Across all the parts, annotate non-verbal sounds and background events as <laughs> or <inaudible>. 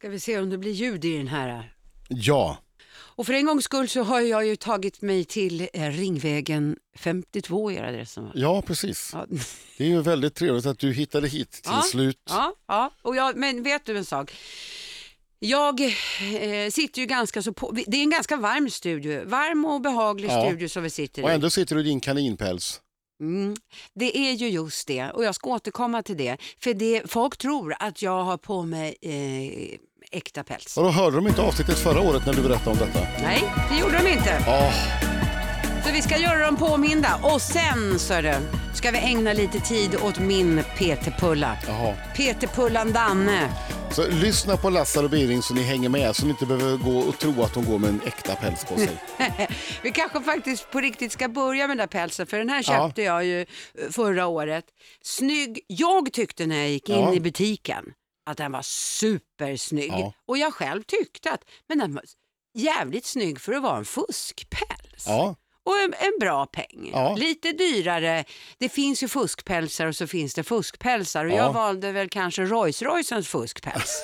Ska vi se om det blir ljud i den här. Ja, Och för en gångs skull så har jag ju tagit mig till eh, Ringvägen 52 är adressen va? ja precis. Ja. <laughs> Det är ju väldigt trevligt att du hittade hit till Ja, slut. Ja, ja. Och jag, men vet du en sak? Jag eh, sitter ju ganska så på, det är en ganska varm studio, varm och behaglig Ja. studio som vi sitter Och i. ändå sitter du i din kaninpäls. Mm, det är ju just det och jag ska återkomma till det. För det, folk tror att jag har på mig eh, äkta päls. Och då hörde de inte avsnittet förra året när du berättade om detta? Nej, det gjorde de inte. Ja, Så vi ska göra dem påminda och sen så du, ska vi ägna lite tid åt min PT-pulla. PT-pullan Danne. Så lyssna på Lassar och Biring så ni hänger med så ni inte behöver gå och tro att de går med en äkta päls på sig. <laughs> Vi kanske faktiskt på riktigt ska börja med den där pälsen för den här Ja. köpte jag ju eh, förra året. Snygg, jag tyckte när jag gick in Ja. i butiken att den var supersnygg Ja. och jag själv tyckte att men den var jävligt snygg för att vara en fuskpäls. Ja, Och en, en bra peng. Ja. Lite dyrare. Det finns ju fuskpälsar och så finns det fuskpälsar och Ja. jag valde väl kanske Rolls Roycens fuskpäls.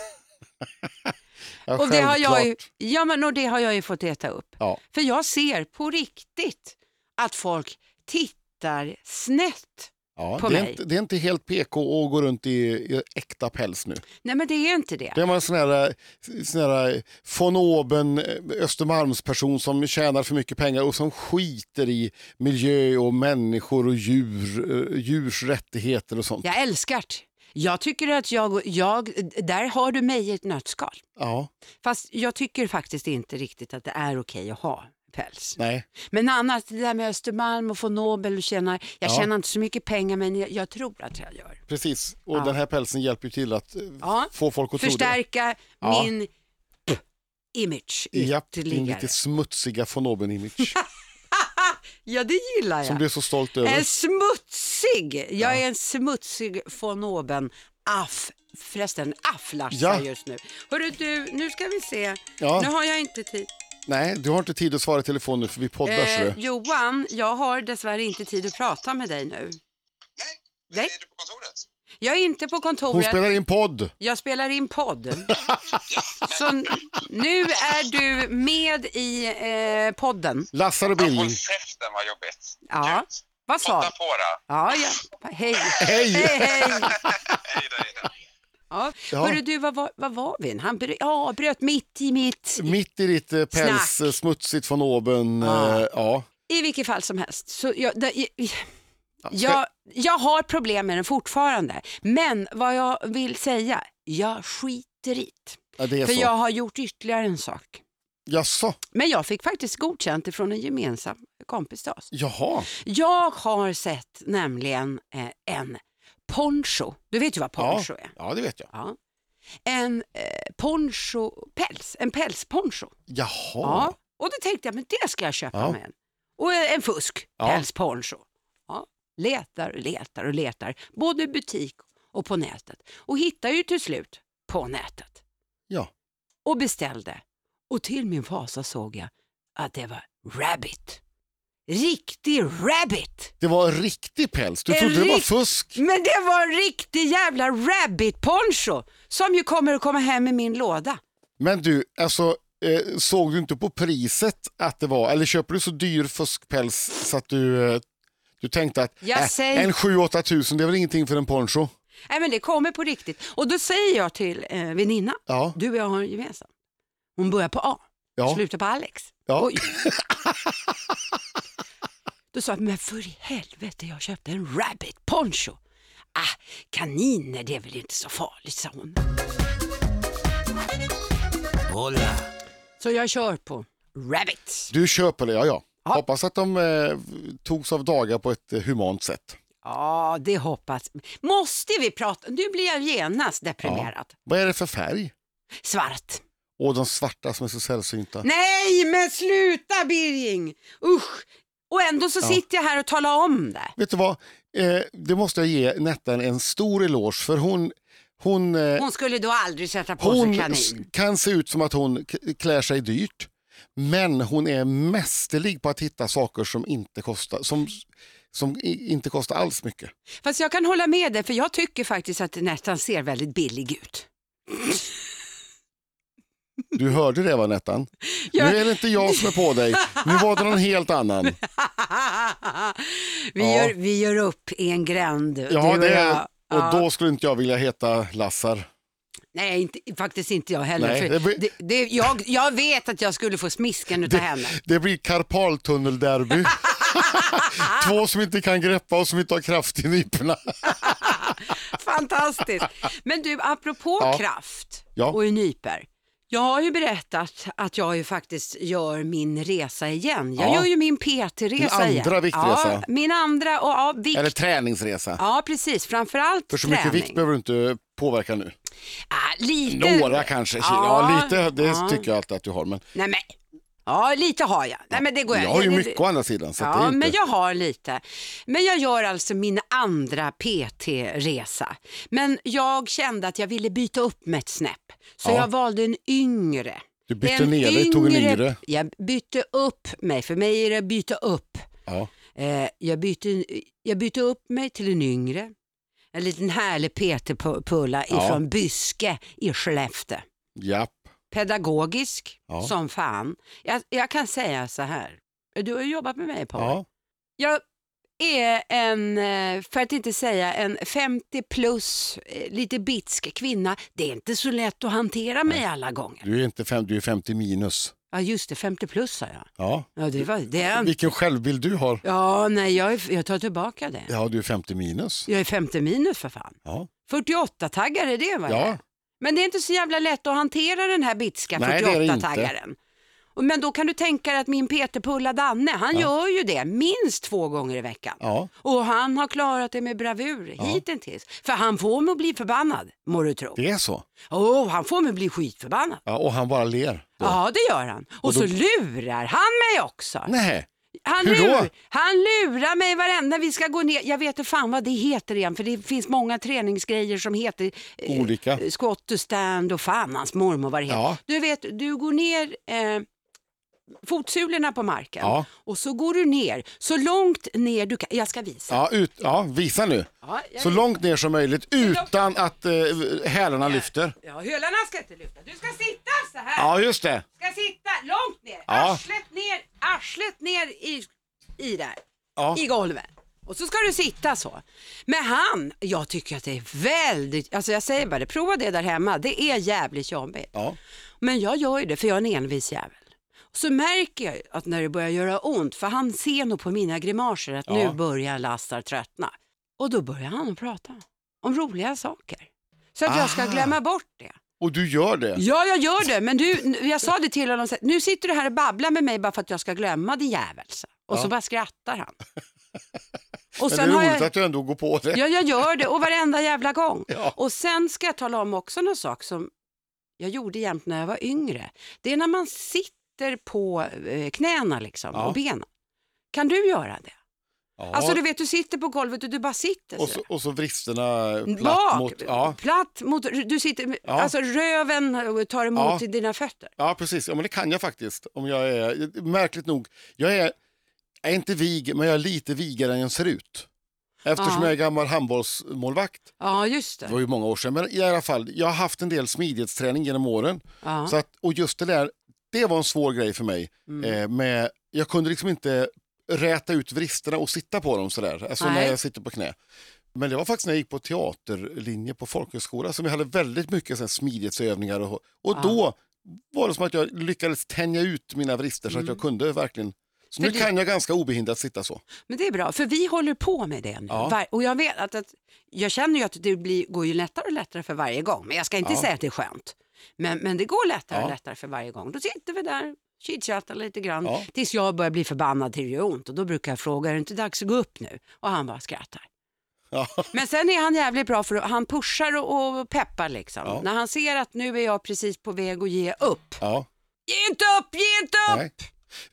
<laughs> ja och, det har jag ju, ja, men, och det har jag ju fått äta upp. För jag ser på riktigt att folk tittar snett. Ja, på det, är mig. inte, det är inte helt PK att gå runt i, i äkta päls nu. Nej men det är inte det. Det man en sån här, sån här von oben Östermalmsperson som tjänar för mycket pengar och som skiter i miljö och människor och djur, eh, djurs rättigheter och sånt. Jag älskar det. Jag tycker att jag, jag, där har du mig i ett nötskal. Ja, Fast jag tycker faktiskt inte riktigt att det är okej att ha päls. nej. Men annars, det där med Östermalm och få Nobel och tjäna, jag Ja. tjänar inte så mycket pengar men jag, jag tror att jag gör. Precis, och Ja. den här pälsen hjälper ju till att eh, Ja. få folk att tro det. Förstärka min image Ja, din ytterligare. lite smutsiga von oben-image <laughs> Ja, det gillar som jag. du är så stolt över. En smutsig, jag är en smutsig von oben aff. Förresten, afflarsar Ja. just nu. Hörru du, nu ska vi se. Nu har jag inte tid. Nej, du har inte tid att svara i telefon nu för vi poddar. Eh, Johan, jag har dessvärre inte tid att prata med dig nu. Nej, Nej. är du på kontoret? Jag är inte på Hon kontoret. spelar in podd. Jag spelar in podd. <laughs> Så n- nu är du med i eh, podden. Lassar och Billing. håll käften vad jobbigt. Ja. Vad sa Podda på då. Ja, ja. Hej. Hej! Hej, hej. <laughs> Hej då, hej då. Ja. Ja. Hörru du, vad, var- vad var vi? Han bröt, ja, bröt mitt i mitt. Mitt i ditt eh, päls, Snack. eh, smutsigt von oben. Ja. eh, ja. I vilket fall som helst. Så jag, jag, ska- jag, jag har problem med den fortfarande. Men vad jag vill säga, jag skiter i ja, det är För så. jag har gjort ytterligare en sak. Jaså? Men jag fick faktiskt godkänt ifrån en gemensam kompis till oss. Jaha. Jag har sett nämligen eh, en poncho. Du vet ju vad poncho ja. är? ja, det vet jag. Ja. En eh, poncho-päls, en pälsponcho. Jaha. Ja. Och då tänkte jag, men det ska jag köpa Ja. med en. Och en fusk, Ja. pälsponcho. Ja. Letar och letar och letar, både i butik och på nätet. Och hittar ju till slut på nätet. Ja. Och beställde. Och till min fasa såg jag att det var rabbit. Riktig rabbit! Det var en riktig päls. Du En trodde det var fusk. Men det var en riktig jävla rabbit poncho som ju kommer att komma hem i min låda. Men du, alltså, eh, såg du inte på priset att det var, eller köper du så dyr fuskpäls så att du, eh, du tänkte att Jag äh, säger- en 7-8 tusen det är väl ingenting för en poncho? Nej men det kommer på riktigt. Och då säger jag till eh, väninna, Ja. du och jag har en gemensam. Hon börjar på A, Ja. slutar på Alex. Ja. <laughs> Då sa jag, men för i helvete jag köpte en rabbit poncho. Ah, kaniner det är väl inte så farligt sa hon. Hola. Så jag kör på rabbit. Du köper det, ja ja. Ja. Hoppas att de eh, togs av dagar på ett eh, humant sätt. Ja, det hoppas Måste vi prata? Nu blir jag genast deprimerad. Vad är det för färg? Svart. Och de svarta som är så sällsynta. Nej, men sluta Birging! Usch! Och ändå så sitter jag här och talar om det. Vet du vad? Eh, det måste jag ge Nettan en stor eloge för hon, hon, eh, Hon skulle då aldrig sätta på hon sig kanin. kan se ut som att hon k- klär sig dyrt. Men hon är mästerlig på att hitta saker som inte kostar, som, som i- inte kostar alls mycket. Fast jag kan hålla med dig, för jag tycker faktiskt att det nästan ser väldigt billig ut. Du hörde det va Nettan? Jag- Nu är det inte jag som är på dig, nu var det någon helt annan. vi, Ja. gör, vi gör upp i en gränd. Ja, du och det jag. och Ja. då skulle inte jag vilja heta Lassar. Nej, inte, faktiskt inte jag heller. Nej, det blir- det, det, jag, jag vet att jag skulle få smisken utav henne. Det blir karpaltunnelderby. <laughs> Två som inte kan greppa och som inte har kraft i nyporna. <laughs> Fantastiskt. Men du, apropå Ja. kraft Ja. och i nyper. Jag har ju berättat att jag ju faktiskt gör min resa igen. Jag Ja. gör ju min PT-resa Din igen. andra viktresa. Ja, min andra och ja, vikt. Eller träningsresa. Ja, precis. Framförallt För så mycket träning. vikt behöver du inte påverka nu. Ah, lite. Några kanske. Ja, Ja, lite, det tycker jag alltid att du har. Men Nej, men. Ja, lite har jag. Nej, men det går jag har ju mycket å andra sidan. Så att det Ja, inte... men jag har lite. Men jag gör alltså min andra PT-resa. Men jag kände att jag ville byta upp med ett snäpp. Så Ja. jag valde en yngre. Du bytte En ner dig, tog en yngre. Jag bytte upp mig. För mig är det byta upp. Ja. Eh, jag, bytte, jag bytte upp mig till en yngre. En liten härlig PT-pulla Ja. ifrån Byske i Skellefteå. Japp. Pedagogisk Ja. som fan. Jag, jag kan säga så här. Du har ju jobbat med mig på Ja. jag är en, eh, för att inte säga en 50 plus, eh, lite bitsk kvinna. Det är inte så lätt att hantera mig alla gånger. Du är inte fem, du är 50 minus. Ja just det, 50 plus sa jag. Ja. Ja, det var, det är, Vilken självbild du har. ja nej jag, är, jag tar tillbaka det. Ja, du är 50 minus. Jag är 50 minus för fan. Ja. 48-taggare är det vad jag Ja. är. Men det är inte så jävla lätt att hantera den här bitska Nej, det är det inte. 48-taggaren. Och- Men då kan du tänka dig att min Peter Pulla Danne, han gör ju det minst två gånger i veckan. Ja. Och han har klarat det med bravur hittills. För han får mig att bli förbannad, må du tro. Det är så. Oh, han får mig att bli skitförbannad. Ja, och han bara ler. Då. Ja, det gör han. Och, så lurar han mig också. Nej. Han, Hur då? lur, han lurar mig varenda vi ska gå ner. Jag vet inte fan vad det heter igen för det finns många träningsgrejer som heter eh, Olika. squat och stand och fan hans mormor vad det heter. Ja. Du vet, du går ner eh, fotsulorna på marken Ja. och så går du ner så långt ner du kan. Jag ska visa. Ja, ut, ja, visa nu. Ja, jag Så visar. långt ner som möjligt utan att eh, hälarna lyfter. Ja, hölarna ska inte lyfta. Du ska sitta så här. Ja, just det. Ska sitta långt ner. Ja. Arslet ner, arslet ner i, i där. Ja. I golvet. Och så ska du sitta så. Men han, jag tycker att det är väldigt, alltså jag säger bara det, prova det där hemma. Det är jävligt jobbigt. Ja. Men jag gör ju det för jag är en envis jävel. Så märker jag att när det börjar göra ont, för han ser nog på mina grimaser att nu Ja. börjar Lassar tröttna. Och då börjar han prata om roliga saker. Så att jag ska Aha. glömma bort det. Och du gör det? Ja, jag gör det. Men du, jag sa det till honom, så nu sitter du här och babblar med mig bara för att jag ska glömma din jävel. så. Och så Ja. bara skrattar han. <laughs> Och Men det är roligt jag, att du ändå går på det. ja, jag gör det och varenda jävla gång. <laughs> Ja. Och sen ska jag tala om också någon sak som jag gjorde jämt när jag var yngre. Det är när man sitter på eh, knäna liksom, Ja. och benen. Kan du göra det? Ja. Alltså du vet, du sitter på golvet och du bara sitter och, så. och så vristerna platt Bak, mot... Ja. platt mot, du sitter, med- Ja. alltså röven tar emot Ja. dina fötter. ja, precis. Ja, men det kan jag faktiskt. Om jag är, märkligt nog, jag är, jag är inte vig, men jag är lite vigare än jag ser ut. Eftersom Ja. jag är gammal handbollsmålvakt. Ja, just det. Det var ju många år sedan. Men i alla fall, jag har haft en del smidighetsträning genom åren. Ja. Så att, och just det där, det var en svår grej för mig. Mm. Eh, med, jag kunde liksom inte räta ut vristerna och sitta på dem sådär, alltså när Nej. jag sitter på knä. Men det var faktiskt när jag gick på teaterlinje på folkhögskola som vi hade väldigt mycket så smidighetsövningar och, och Ja. då var det som att jag lyckades tänja ut mina vrister så att jag kunde verkligen så nu Mm. Det- kan jag ganska obehindrat sitta så. Men det är bra, för vi håller på med det nu. Ja. Och jag vet att, att jag känner ju att det blir, går ju lättare och lättare för varje gång. Men jag ska inte Ja. säga att det är skönt. Men, men det går lättare och Ja. lättare för varje gång. Då sitter vi där, chitchattar lite grann Ja. tills jag börjar bli förbannad till det gör ont. Och då brukar jag fråga, är det inte dags att gå upp nu? Och han bara skrattar. Ja. Men sen är han jävligt bra för att han pushar och, och peppar liksom. Ja. När han ser att nu är jag precis på väg att ge upp. Ja. Ge inte upp, ge inte upp!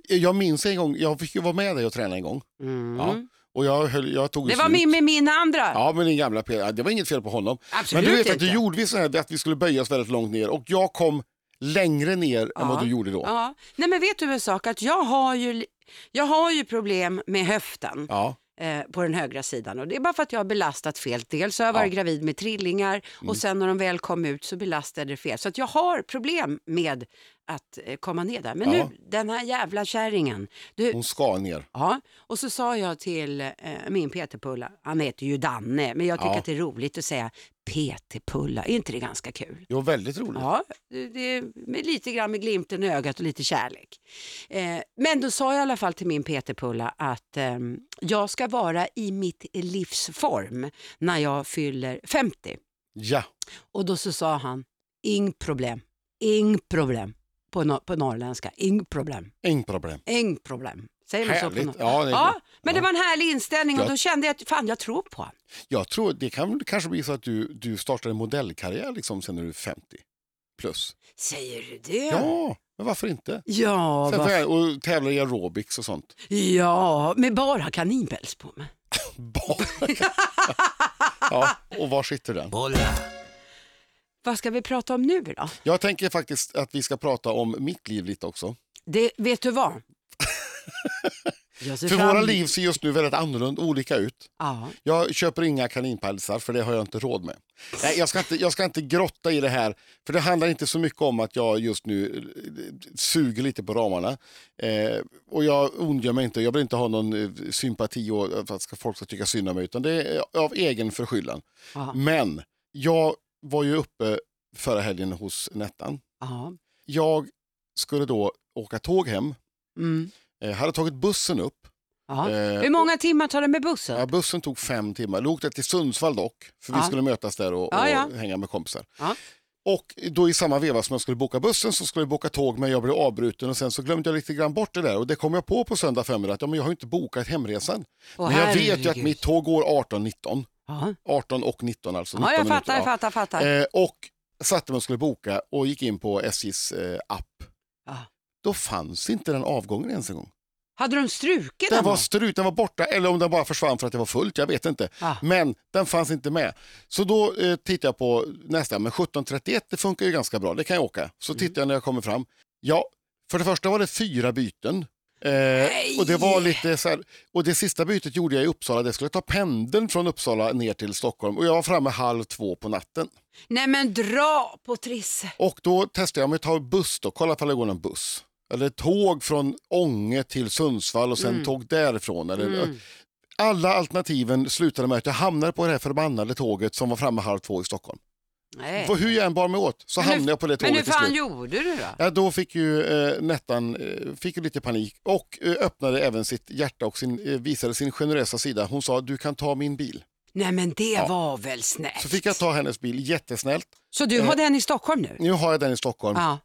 Nej. Jag minns en gång, jag fick ju vara med dig och träna en gång. Mm. Och jag, höll, jag tog Det var min med min andra. Ja, men din gamla Peter, det var inget fel på honom. Absolut men du vet att inte. du gjorde vi så här att vi skulle böja oss väldigt långt ner och jag kom längre ner än Ja. vad du gjorde då. Ja. Nej men vet du en sak, att jag har ju, jag har ju problem med höften. Ja. Eh, på den högra sidan. Och det är bara för att jag har belastat fel. Dels har jag varit Ja. gravid med trillingar och sen när de väl kom ut så belastade det fel. Så att jag har problem med att eh, komma ner där. Men Ja. nu, den här jävla kärringen. Du, Hon ska ner. Ja, och så sa jag till eh, min Peter-Pulla, han heter ju Danne, men jag tycker Ja. att det är roligt att säga Peter-Pulla, är inte det ganska kul? Jo, väldigt roligt. Ja, det, med lite grann med glimten i ögat och lite kärlek. Eh, men då sa jag i alla fall till min Peter-Pulla att ehm, jag ska vara i mitt livsform när jag fyller 50. Ja, Och då så sa han, ing problem, ing problem, på, no- på norrländska, ing problem. inget problem. Ing problem. Säger man så på Härligt. Ja, det ja, men det Ja. var en härlig inställning och Ja. då kände jag att fan, jag tror på honom. Jag tror det kan kanske bli så att du, du startar en modellkarriär liksom sen när du är 50 plus. Säger du det? Ja, men varför inte? Ja, Sen jag, och tävlar i aerobics och sånt. ja, med bara kaninpäls på mig. <laughs> Bara. ja, och var sitter den? Vad ska vi prata om nu då? Jag tänker faktiskt att vi ska prata om mitt liv lite också. Det, vet du vad? För fram- våra liv ser just nu väldigt annorlunda olika ut. Ja. Jag köper inga kaninpälsar för det har jag inte råd med. Nej, jag, ska inte, jag ska inte grotta i det här, för det handlar inte så mycket om att jag just nu eh, suger lite på ramarna. Eh, och jag ondgör mig inte, jag vill inte ha någon eh, sympati och att ska, folk ska tycka synd om mig, utan det är av egen förskyllan. Ja. Men jag var ju uppe förra helgen hos Nettan. Ja. Jag skulle då åka tåg hem, Mm. Eh, hade tagit bussen upp. Ja. Eh, Hur många timmar tar det med bussen? Ja, bussen tog fem timmar. Jag åkte till Sundsvall dock, för vi Ja. skulle mötas där och, Ja, ja. och hänga med kompisar. Ja. Och då i samma veva som jag skulle boka bussen så skulle jag boka tåg men jag blev avbruten och sen så glömde jag lite grann bort det där och det kom jag på på söndag förmiddag att ja, men jag har inte bokat hemresan. Åh, men jag vet ju att herregud. mitt tåg går 18.19. Ja, 18 och 19 alltså. 19 ja jag minuter, fattar, jag fattar, fattar. Eh, och satte mig och skulle boka och gick in på SJs eh, app. Ja. Då fanns inte den avgången ens en gång. Hade de strukit Den den? var strut, den var borta eller om den bara försvann för att det var fullt, jag vet inte. Ja. Men den fanns inte med. Så då eh, tittade jag på nästa, men 17.31 det funkar ju ganska bra, det kan jag åka. Så tittar jag när jag kommer fram. Ja, för det första var det fyra byten. Eh, och det var lite så här, och det sista bytet gjorde jag i Uppsala, det skulle ta pendeln från Uppsala ner till Stockholm och jag var framme halv två på natten. Nej men dra på Trisse. Och då testade jag om jag tar buss då, kolla ifall det går någon buss. Eller tåg från Ånge till Sundsvall och sen tåg därifrån. Eller, Alla alternativen slutade med att jag hamnade på det här förbannade tåget som var framme halv två i Stockholm. Nej. För hur jag än bar mig åt så Men hur- hamnade jag på det Men tåget hur till fan slut. gjorde du då? Ja, då fick ju eh, Nettan eh, fick ju lite panik och eh, öppnade även sitt hjärta och sin, eh, visade sin generösa sida. Hon sa du kan ta min bil. Nej men det var väl snällt. Så fick jag ta hennes bil, jättesnällt. Så du har den i Stockholm nu? Nu har jag den i Stockholm. Ja.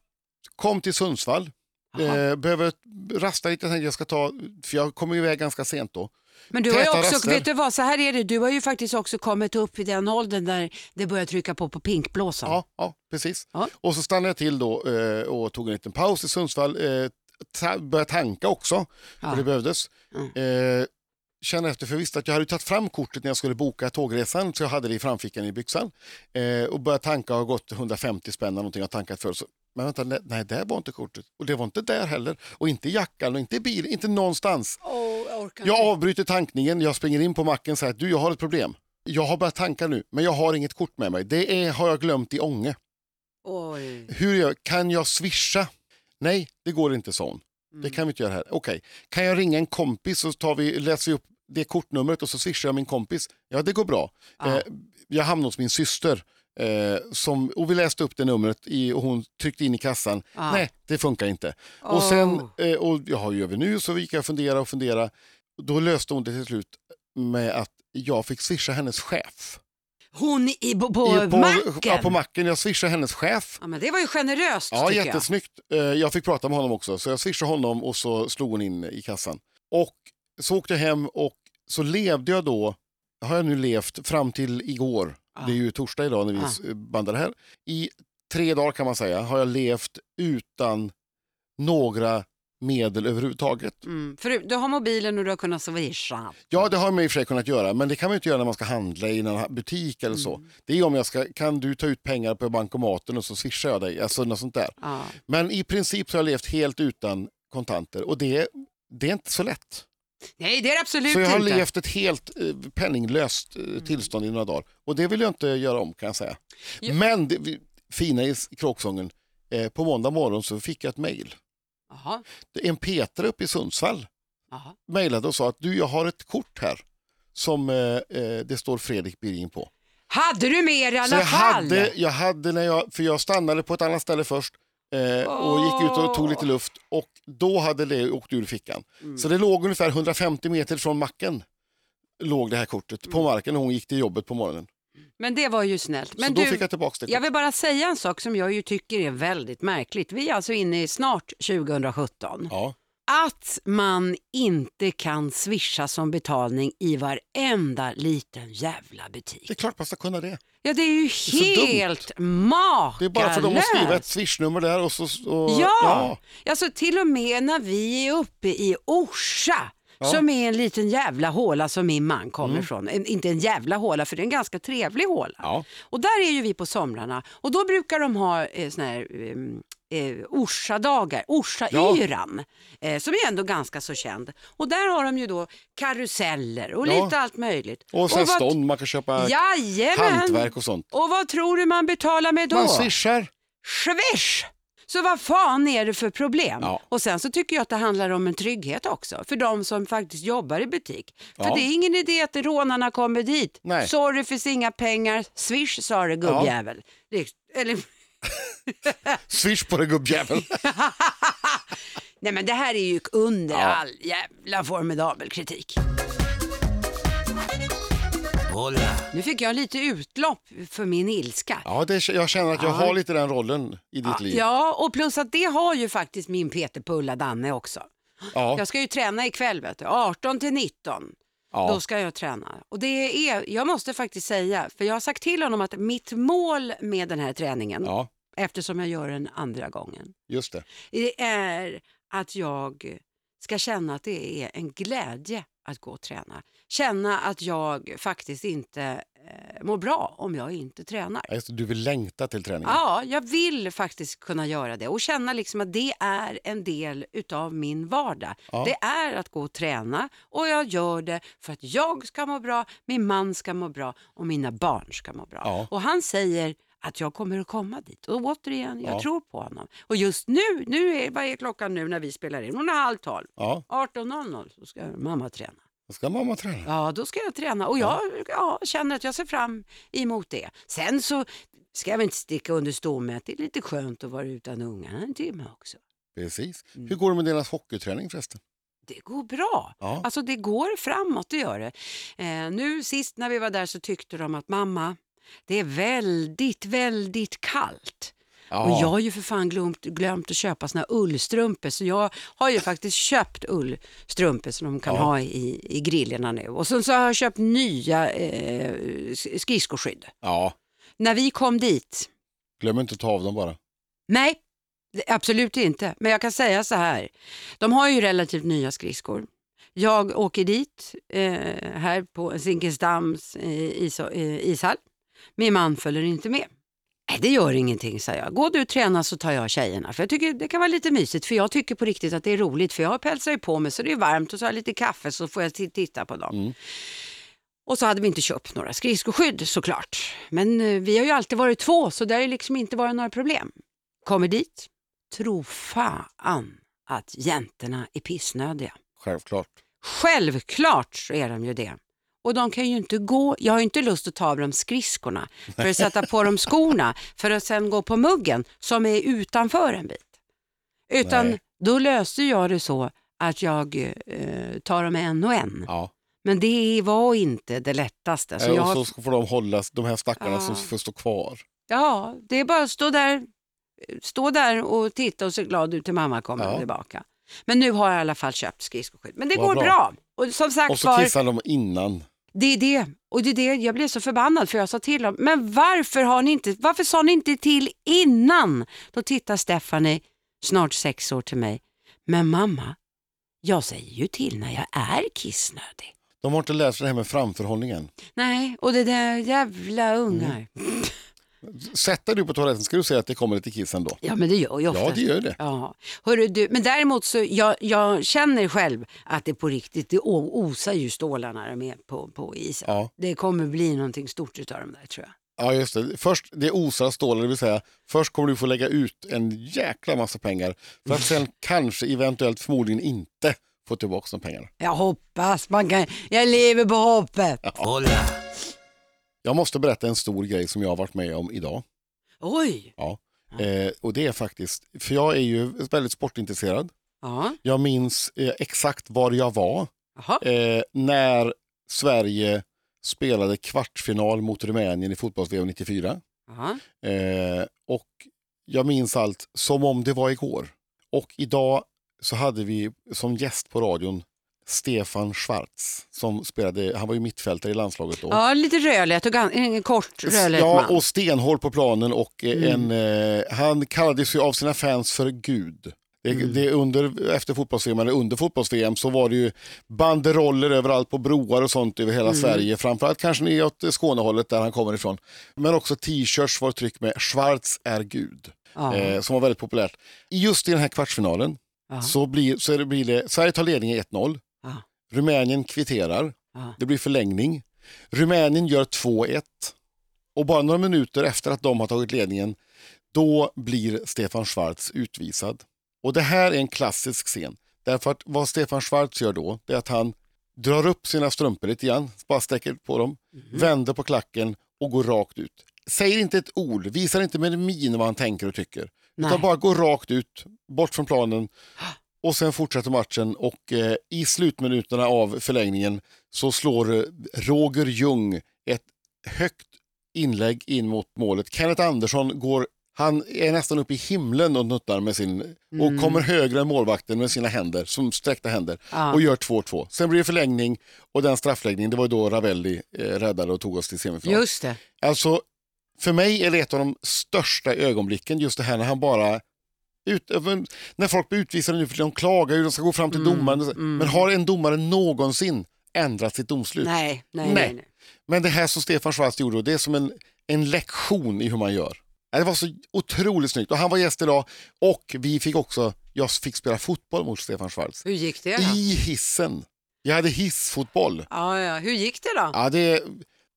Kom till Sundsvall. Jaha. Eh, behöver rasta lite, jag ska ta, för jag kommer iväg ganska sent då. Men du har ju också, raster. vet du vad, så här är det, du har ju faktiskt också kommit upp i den åldern där det börjar trycka på på pinkblåsan. Ja, ja precis. Ja. Och så stannade jag till då eh, och tog en liten paus i Sundsvall. Eh, ta, började tanka också, Ja. för det behövdes. Eh, känner efter, för jag visste att jag hade tagit fram kortet när jag skulle boka tågresan, så jag hade det i framfickan i byxan. Eh, och började tanka och har gått 150 spänn någonting jag tankat för. Så, men vänta, nej, där var inte kortet. Och det var inte där heller. Och inte i jackan och inte i bilen, inte någonstans. Åh, jag Jag avbryter tankningen, jag springer in på macken och säger att du, jag har ett problem. Jag har börjat tanka nu, men jag har inget kort med mig. Det är, har jag glömt i Ånge. Oj. Hur gör, kan jag swisha? Nej, det går inte sån. Det kan vi inte göra här. Okej, kan jag ringa en kompis och tar vi, läser vi upp det kortnumret och så swishar jag min kompis? Ja, det går bra. Eh, jag hamnade hos min syster eh, som, och vi läste upp det numret i, och hon tryckte in i kassan. Ja. Nej, det funkar inte. Och Åh. sen, eh, och jag har ju över nu så gick jag och fundera och fundera. Då löste hon det till slut med att jag fick swisha hennes chef. Hon i, på, på, I- macken? Ja, på macken. Jag swishade hennes chef. Ja, men det var ju generöst Ja, jättesnyggt. Eh, Jag fick prata med honom också, så jag swishade honom och så slog hon in i kassan. Och så åkte jag hem och så levde jag då, har jag nu levt fram till igår. Det är ju torsdag idag när vi bandar det här, i tre dagar kan man säga har jag levt utan några medel överhuvudtaget. Mm. För du har mobilen och du har kunnat swisha. Ja, det har man i och för sig kunnat göra, men det kan man inte göra när man ska handla i en butik eller så. Det är om jag ska, kan du ta ut pengar på bankomaten och så swishar jag dig, alltså något sånt där. Ja. Men i princip så har jag levt helt utan kontanter och det, det är inte så lätt. Nej, det är det absolut Så jag har inte. levt ett helt eh, penninglöst eh, tillstånd i några dagar. Och det vill jag inte göra om kan jag säga. Ja. Men det vi- fina i s- kråksången, eh, på måndag morgon så fick jag ett mejl. Jaha, En Peter uppe i Sundsvall jaha. mejlade och sa att du, jag har ett kort här som eh, eh, det står Fredrik Biring på. Hade du med i alla Så jag fall? hade, jag hade när jag, för jag stannade på ett annat ställe först eh, och gick ut och tog lite luft och då hade det åkt ur fickan. Mm. Så det låg ungefär 150 meter från macken låg det här kortet Mm. på marken när hon gick till jobbet på morgonen. Men det var ju snällt. Men så då du, fick jag tillbaka det. jag vill bara säga en sak som jag ju tycker är väldigt märkligt. Vi är alltså inne i snart 2017. Ja. Att man inte kan swisha som betalning i varenda liten jävla butik. Det är klart man ska kunna det. Ja, det är ju så dumt. helt makalöst. Det är bara för dem att skriva ett swishnummer där och så... Och, Ja, alltså till och med när vi är uppe i Orsa Ja. som är en liten jävla håla som min man kommer Mm. från. En, inte en jävla håla för det är en ganska trevlig håla. Ja. Och där är ju vi på somrarna och då brukar de ha eh, såna här eh, Orsa-dagar, Orsa-yran, eh, som är ändå ganska så känd. Och där har de ju då karuseller och Ja. lite allt möjligt. Och sen vad- stånd, man kan köpa Jajamän! hantverk och sånt. Och vad tror du man betalar med då? Man swishar. Swish! Så vad fan är det för problem? Ja. Och sen så tycker jag att det handlar om en trygghet också för de som faktiskt jobbar i butik. För Ja. det är ingen idé att rånarna kommer dit. Nej. Sorry finns inga pengar. Swish sa det gubbjävel. Det, eller, <laughs> Swish på det gubbjävel. <laughs> nej men det här är ju under Ja. all jävla formidabel kritik. Nu fick jag lite utlopp för min ilska. Ja, det, jag känner att jag Ja. har lite den rollen i ditt liv. Ja, och plus att det har ju faktiskt min Peter Pulla Danne också. Ja. Jag ska ju träna ikväll, vet du. 18 till 19. Då Ja. ska jag träna. Och det är, jag måste faktiskt säga, för jag har sagt till honom att mitt mål med den här träningen, ja, eftersom jag gör den andra gången, just det. det är att jag ska känna att det är en glädje att gå och träna. Känna att jag faktiskt inte eh, mår bra om jag inte tränar. Ja. Du vill längta till träningen. Ja, jag vill faktiskt kunna göra det och känna liksom att det är en del utav min vardag. Ja. Det är att gå och träna och jag gör det för att jag ska må bra, min man ska må bra och mina barn ska må bra. Ja. Och han säger att jag kommer att komma dit. Och återigen, jag Ja. tror på honom. Och just nu, nu är, vad är klockan nu när vi spelar in? Hon är halv tolv. Ja, 18.00 så ska mamma träna. då ska mamma träna. Ja, då ska jag träna och jag ja, känner att jag ser fram emot det. Sen så ska jag väl inte sticka under stol med att det är lite skönt att vara utan ungarna en timme också. Precis. Mm. Hur går det med deras hockeyträning förresten? Det går bra. Ja. Alltså det går framåt, det gör det. Eh, nu sist när vi var där så tyckte de att mamma, det är väldigt, väldigt kallt. Ja. Och jag har ju för fan glömt, glömt att köpa såna här ullstrumpor så jag har ju faktiskt köpt ullstrumpor som de kan Ja. ha i, i grillerna nu. Och sen så har jag köpt nya eh, skridskoskydd. ja, När vi kom dit, glöm inte att ta av dem bara. nej, absolut inte. Men jag kan säga så här, de har ju relativt nya skridskor. Jag åker dit eh, här på Zinkensdamms eh, is, eh, ishall. Min man följer inte med. Nej, det gör ingenting, sa jag. Gå du och träna så tar jag tjejerna. För jag tycker det kan vara lite mysigt, för jag tycker på riktigt att det är roligt. För jag pälsar ju på mig så det är varmt och så har jag lite kaffe så får jag titta på dem. Mm. Och så hade vi inte köpt några skridskoskydd såklart. Men eh, vi har ju alltid varit två så det har ju liksom inte varit några problem. Kommer dit, tro fan att jäntorna är pissnödiga. Självklart. Självklart så är de ju det. Och de kan ju inte gå, jag har ju inte lust att ta av dem skridskorna för att sätta på dem skorna för att sen gå på muggen som är utanför en bit. Utan Nej. då löste jag det så att jag eh, tar dem en och en. Ja. Men det var inte det lättaste. Så jag, Och så får de hålla de här stackarna Ja. som får stå kvar. ja, det är bara att stå där, stå där och titta och se glad ut till mamma kommer Ja. tillbaka. Men nu har jag i alla fall köpt skridskoskydd. Men det Vad går bra. bra. Och som sagt Och så var, kissar de innan. Det är det. Och det är det, jag blev så förbannad för jag sa till dem, men varför, har ni inte, varför sa ni inte till innan? Då tittar Stephanie, snart sex år, till mig. Men mamma, jag säger ju till när jag är kissnödig. De har inte lärt sig det här med framförhållningen. Nej, och det där jävla ungar. Mm. Sätt dig du på toaletten ska du se att det kommer lite kiss ändå. Ja, men det gör ju ofta. Ja, det gör det. Ja. Hörru, du, men däremot så jag, jag känner själv att det på riktigt, det osar ju stålar när de är på, på isen. Ja. Det kommer bli någonting stort utav dem där tror jag. Ja, just det. Först, det osar stålar, det vill säga först kommer du få lägga ut en jäkla massa pengar för att sen <laughs> kanske, eventuellt, förmodligen inte få tillbaka de pengarna. Jag hoppas, man kan, jag lever på hoppet. Jag måste berätta en stor grej som jag har varit med om idag. Oj! Ja. Eh, och det är faktiskt, för jag är ju väldigt sportintresserad. Ja, Jag minns eh, exakt var jag var eh, när Sverige spelade kvartsfinal mot Rumänien i fotbolls-VM 94. Ja. Eh, och jag minns allt som om det var igår. Och idag så hade vi som gäst på radion Stefan Schwarz som spelade, han var ju mittfältare i landslaget då. ja lite rödlätt och en kort rödlätt Ja, man. och stenhård på planen och eh, en, eh, han kallades ju av sina fans för Gud. Det, det under, efter fotbolls-VM, eller under fotbolls-VM så var det ju banderoller överallt på broar och sånt över hela Sverige. Framförallt kanske ner åt Skånehållet där han kommer ifrån. Men också t-shirts var tryck med Schwarz är Gud. Ja. Eh, som var väldigt populärt. Just i den här kvartsfinalen Ja. så blir, så är det, blir det, Sverige tar ledningen 1-0. Rumänien kvitterar. Ja. Det blir förlängning. Rumänien gör 2-1. Och bara några minuter efter att de har tagit ledningen, då blir Stefan Schwarz utvisad. Och det här är en klassisk scen. Därför att vad Stefan Schwarz gör då, det är att han drar upp sina strumpor lite grann, bara sträcker på dem, vänder på klacken och går rakt ut. Säger inte ett ord, visar inte med min vad han tänker och tycker. Nej. Utan bara går rakt ut, bort från planen och sen fortsätter matchen och eh, i slutminuterna av förlängningen så slår eh, Roger Ljung ett högt inlägg in mot målet. Kenneth Andersson går, han är nästan uppe i himlen och nuttar med sin, och kommer högre än målvakten med sina händer, som sträckta händer, Ja. och gör 2-2. Sen blir det förlängning och den straffläggningen, det var ju då Ravelli eh, räddade och tog oss till semifinal. Just det. Alltså, för mig är det ett av de största ögonblicken, just det här när han bara ut, när folk blir utvisade nu för de klagar ju, de ska gå fram till domaren. Men har en domare någonsin ändrat sitt domslut? Nej, nej, Nej. nej. nej. Men det här som Stefan Schwarz gjorde, det är som en, en lektion i hur man gör. Det var så otroligt snyggt. Och han var gäst idag och vi fick också, jag fick spela fotboll mot Stefan Schwarz. Hur gick det då? I hissen. Jag hade hissfotboll. Ja, ja. Hur gick det då? Ja, det,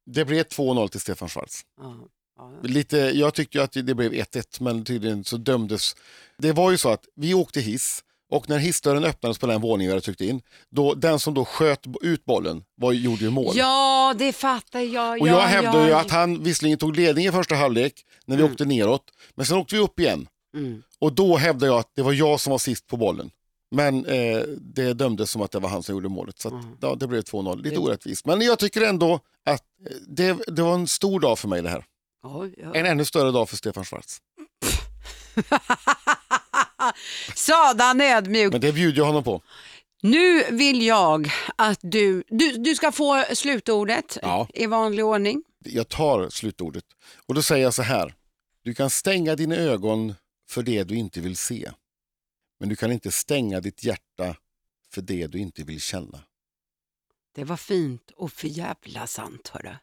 det blev 2-0 till Stefan Schwarz. Ja. Ja. Lite, jag tyckte ju att det blev 1-1 men tydligen så dömdes. Det var ju så att vi åkte hiss och när hissdörren öppnades på den våningen vi hade tryckt in, då, den som då sköt ut bollen var, gjorde ju mål. Ja, det fattar jag. och ja, jag hävdar ja. ju att han visserligen tog ledning i första halvlek när vi åkte neråt, men sen åkte vi upp igen. Mm. Och då hävdar jag att det var jag som var sist på bollen. Men eh, det dömdes som att det var han som gjorde målet. Så att, Mm. ja, det blev 2-0. Lite orättvist. Men jag tycker ändå att eh, det, det var en stor dag för mig det här. Ja, ja. En ännu större dag för Stefan Schwarz. <laughs> Sådan ödmjuk. Men det bjuder jag honom på. Nu vill jag att du, du, du ska få slutordet Ja. i vanlig ordning. Jag tar slutordet. Och då säger jag så här. Du kan stänga dina ögon för det du inte vill se. Men du kan inte stänga ditt hjärta för det du inte vill känna. Det var fint och för jävla sant hörru.